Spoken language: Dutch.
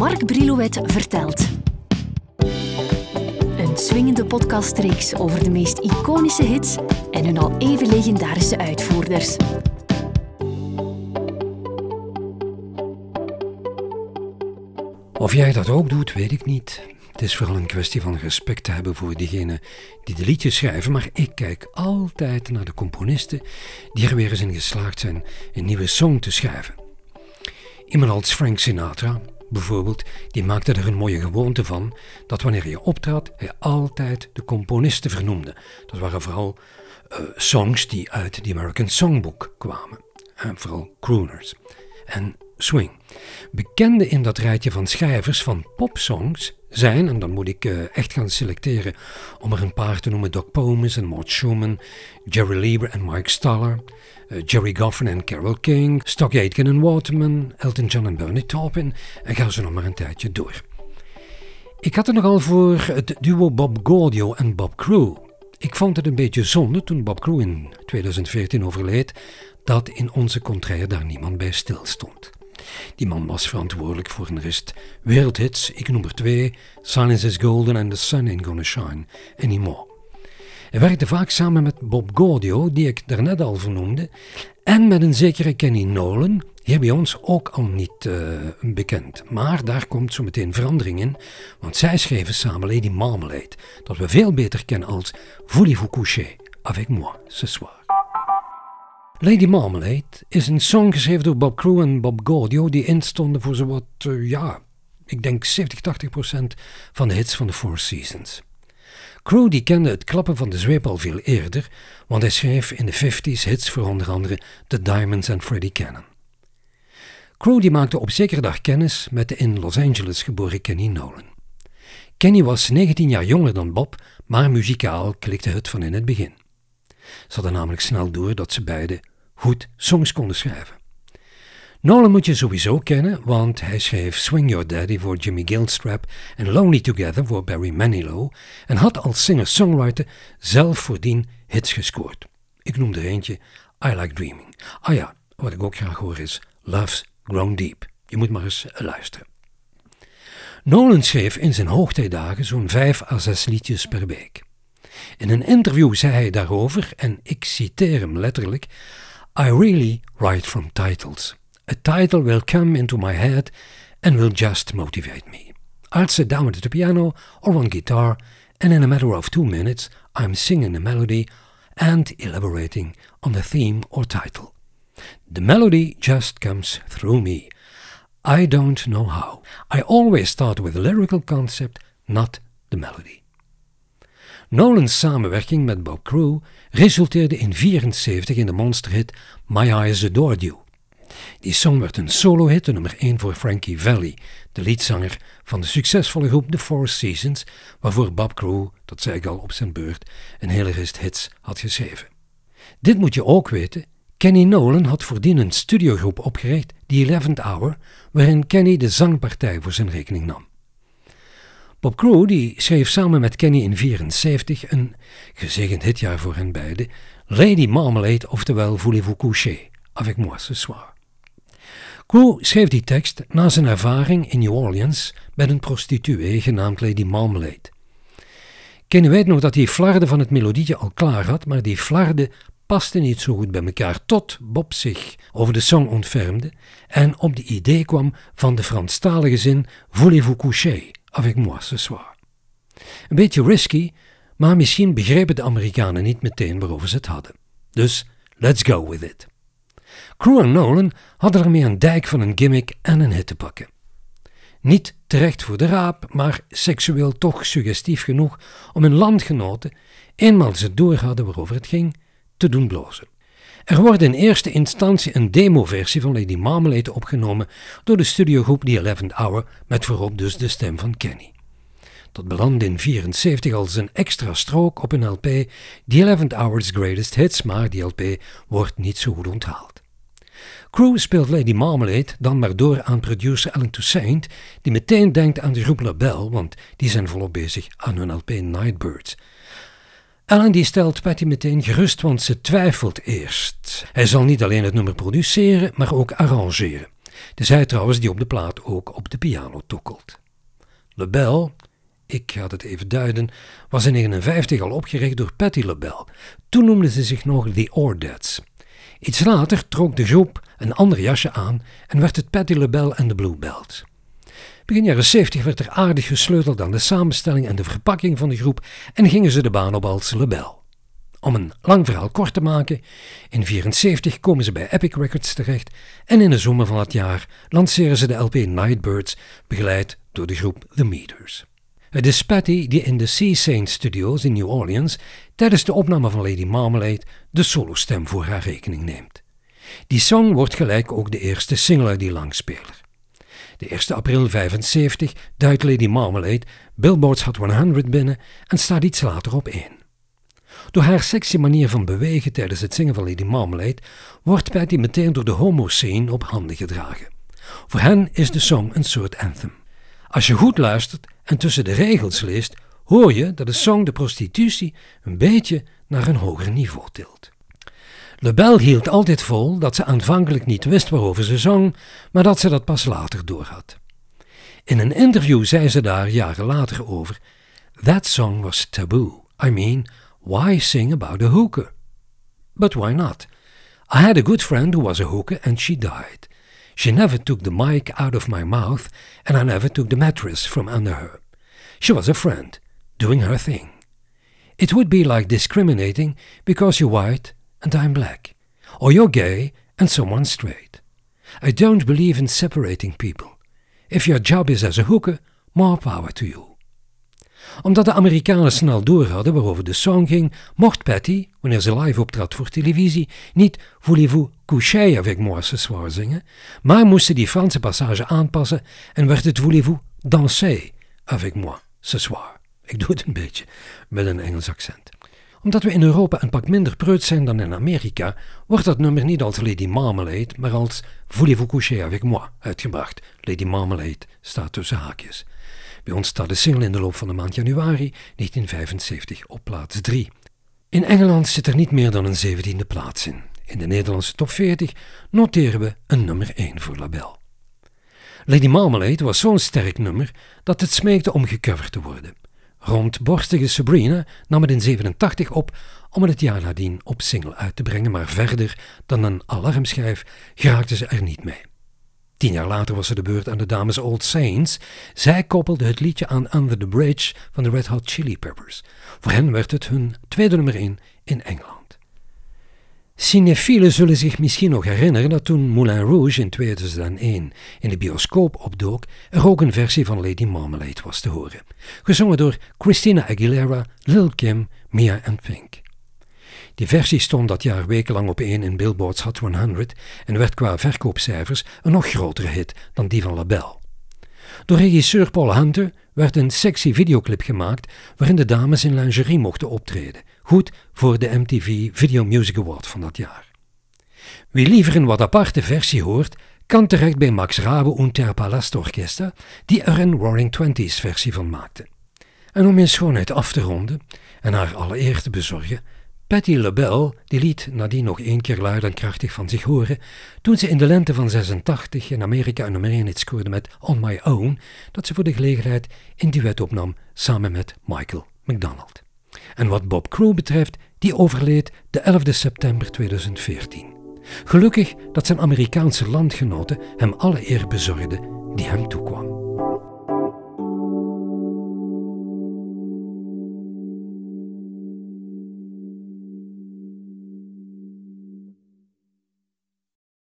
Mark Brilouet vertelt. Een swingende podcastreeks over de meest iconische hits en hun al even legendarische uitvoerders. Of jij dat ook doet, weet ik niet. Het is vooral een kwestie van respect te hebben voor diegenen die de liedjes schrijven, maar ik kijk altijd naar de componisten die er weer eens in geslaagd zijn een nieuwe song te schrijven. Iemand als Frank Sinatra, bijvoorbeeld, die maakte er een mooie gewoonte van dat wanneer hij optrad, hij altijd de componisten vernoemde. Dat waren vooral uh, songs die uit de American Songbook kwamen, en vooral crooners. En swing. Bekende in dat rijtje van schrijvers van popsongs zijn, en dan moet ik uh, echt gaan selecteren om er een paar te noemen, Doc Pomus en Mort Schumann, Jerry Lieber en Mike Stoller, uh, Jerry Goffin en Carole King, Stock Aitken en Waterman, Elton John en Bernie Taupin, en ga zo nog maar een tijdje door. Ik had het nogal voor het duo Bob Gaudio en Bob Crew. Ik vond het een beetje zonde toen Bob Crew in 2014 overleed, dat in onze contraire daar niemand bij stilstond. Die man was verantwoordelijk voor een rest wereldhits. Ik noem er twee: Silence is Golden en The Sun Ain't Gonna Shine Anymore. Hij werkte vaak samen met Bob Gaudio, die ik daarnet al vernoemde, en met een zekere Kenny Nolan, hier bij ons ook al niet uh, bekend. Maar daar komt zo meteen verandering in, want zij schreven samen Lady Marmalade, dat we veel beter kennen als Voulez-vous coucher avec moi ce soir. Lady Marmalade is een song geschreven door Bob Crew en Bob Gaudio die instonden voor zowat, uh, ja, ik denk 70, 80 procent van de hits van de Four Seasons. Crew die kende het klappen van de zweep al veel eerder, want hij schreef in de 50s hits voor onder andere The Diamonds en Freddie Cannon. Crew die maakte op zekere dag kennis met de in Los Angeles geboren Kenny Nolan. Kenny was 19 jaar jonger dan Bob, maar muzikaal klikte het van in het begin. Ze hadden namelijk snel door dat ze beiden goed songs konden schrijven. Nolan moet je sowieso kennen, want hij schreef Swing Your Daddy voor Jimmy Gilstrap en Lonely Together voor Barry Manilow en had als singer-songwriter zelf voordien hits gescoord. Ik noem er eentje I Like Dreaming. Ah ja, wat ik ook graag hoor is Love's Grown Deep. Je moet maar eens luisteren. Nolan schreef in zijn hoogtijdagen zo'n vijf à zes liedjes per week. In een interview zei hij daarover, en ik citeer hem letterlijk: I really write from titles. A title will come into my head and will just motivate me. I'll sit down at the piano or on guitar, and in a matter of two minutes, I'm singing a melody and elaborating on the theme or title. The melody just comes through me. I don't know how. I always start with the lyrical concept, not the melody. Nolan's samenwerking met Bob Crew resulteerde in 1974 in de monsterhit My Eyes Adored You. Die song werd een solo-hit, nummer 1 voor Frankie Valli, de leadzanger van de succesvolle groep The Four Seasons, waarvoor Bob Crew, dat zei ik al op zijn beurt, een hele rest hits had geschreven. Dit moet je ook weten, Kenny Nolan had voordien een studiogroep opgericht, The Eleventh Hour, waarin Kenny de zangpartij voor zijn rekening nam. Bob Crew die schreef samen met Kenny in 1974 een gezegend hitjaar voor hen beiden, Lady Marmalade, oftewel Voulez-vous coucher avec moi ce soir. Crew schreef die tekst na zijn ervaring in New Orleans met een prostituee genaamd Lady Marmalade. Kenny weet nog dat hij flarde van het melodietje al klaar had, maar die flarde paste niet zo goed bij elkaar tot Bob zich over de song ontfermde en op de idee kwam van de Franstalige zin Voulez-vous coucher avec moi ce soir. Een beetje risky, maar misschien begrepen de Amerikanen niet meteen waarover ze het hadden. Dus let's go with it. Crew en Nolan hadden ermee een dijk van een gimmick en een hit te pakken. Niet terecht voor de raap, maar seksueel toch suggestief genoeg om hun landgenoten, eenmaal ze door hadden waarover het ging, te doen blozen. Er wordt in eerste instantie een demoversie van Lady Marmalade opgenomen door de studiogroep The Eleventh Hour met voorop dus de stem van Kenny. Dat belandde in 1974 als een extra strook op een LP, The Eleventh Hour's Greatest Hits, maar die LP wordt niet zo goed onthaald. Crew speelt Lady Marmalade dan maar door aan producer Alan Toussaint, die meteen denkt aan de groep Label, want die zijn volop bezig aan hun LP Nightbirds. Alan die stelt Patty meteen gerust, want ze twijfelt eerst. Hij zal niet alleen het nummer produceren, maar ook arrangeren. Het is hij trouwens die op de plaat ook op de piano tokkelt. LaBelle, ik ga het even duiden, was in 1959 al opgericht door Patti LaBelle. Toen noemde ze zich nog The Ordettes. Iets later trok de groep een ander jasje aan en werd het Patti LaBelle en de Bluebells. Begin jaren 70 werd er aardig gesleuteld aan de samenstelling en de verpakking van de groep en gingen ze de baan op als LaBelle. Om een lang verhaal kort te maken, in 1974 komen ze bij Epic Records terecht en in de zomer van het jaar lanceren ze de LP Nightbirds, begeleid door de groep The Meters. Het is Patty die in de Sea Saint Studios in New Orleans tijdens de opname van Lady Marmalade de solostem voor haar rekening neemt. Die song wordt gelijk ook de eerste single uit die langspeler. De 1 april 75 duikt Lady Marmalade Billboard's Hot 100 binnen en staat iets later op 1. Door haar sexy manier van bewegen tijdens het zingen van Lady Marmalade wordt Patty meteen door de homo-scene op handen gedragen. Voor hen is de song een soort anthem. Als je goed luistert en tussen de regels leest, hoor je dat de song de prostitutie een beetje naar een hoger niveau tilt. LeBel hield altijd vol dat ze aanvankelijk niet wist waarover ze zong, maar dat ze dat pas later doorhad. In een interview zei ze daar jaren later over: That song was taboo. I mean, why sing about a hooker? But why not? I had a good friend who was a hooker and she died. She never took the mic out of my mouth and I never took the mattress from under her. She was a friend, doing her thing. It would be like discriminating because you're white and I'm black, or you're gay and someone's straight. I don't believe in separating people. If your job is as a hooker, more power to you. Omdat de Amerikanen snel doorhadden waarover de song ging, mocht Patty, wanneer ze live optrad voor televisie, niet Voulez-vous coucher avec moi ce soir zingen, maar moest die Franse passage aanpassen en werd het Voulez-vous danser avec moi ce soir. Ik doe het een beetje met een Engels accent omdat we in Europa een pak minder preut zijn dan in Amerika, wordt dat nummer niet als Lady Marmalade, maar als Voulez-vous coucher avec moi uitgebracht. Lady Marmalade staat tussen haakjes. Bij ons staat de single in de loop van de maand januari 1975 op plaats 3. In Engeland zit er niet meer dan een zeventiende plaats in. In de Nederlandse top 40 noteren we een nummer 1 voor Label. Lady Marmalade was zo'n sterk nummer dat het smeekte om gecoverd te worden. Rondborstige Sabrina nam het in 87 op om het het jaar nadien op single uit te brengen, maar verder dan een alarmschijf geraakte ze er niet mee. Tien jaar later was ze de beurt aan de dames Old Saints. Zij koppelde het liedje aan Under the Bridge van de Red Hot Chili Peppers. Voor hen werd het hun tweede nummer 1 in Engeland. Cinefielen zullen zich misschien nog herinneren dat toen Moulin Rouge in 2001 in de bioscoop opdook, er ook een versie van Lady Marmalade was te horen. Gezongen door Christina Aguilera, Lil Kim, Mia en Pink. Die versie stond dat jaar wekenlang op één in Billboard's Hot 100 en werd qua verkoopcijfers een nog grotere hit dan die van LaBelle. Door regisseur Paul Hunter werd een sexy videoclip gemaakt waarin de dames in lingerie mochten optreden, goed voor de MTV Video Music Award van dat jaar. Wie liever een wat aparte versie hoort, kan terecht bij Max Rabe und der Palastorchester, die er een Roaring Twenties versie van maakte. En om in schoonheid af te ronden en haar alle te bezorgen, Patti LaBelle die liet nadien nog één keer luid en krachtig van zich horen toen ze in de lente van 86 in Amerika een nummer 1 hit scoorde met On My Own, dat ze voor de gelegenheid in duet opnam samen met Michael McDonald. En wat Bob Crew betreft, die overleed de 11 september 2014. Gelukkig dat zijn Amerikaanse landgenoten hem alle eer bezorgden die hem toekwam.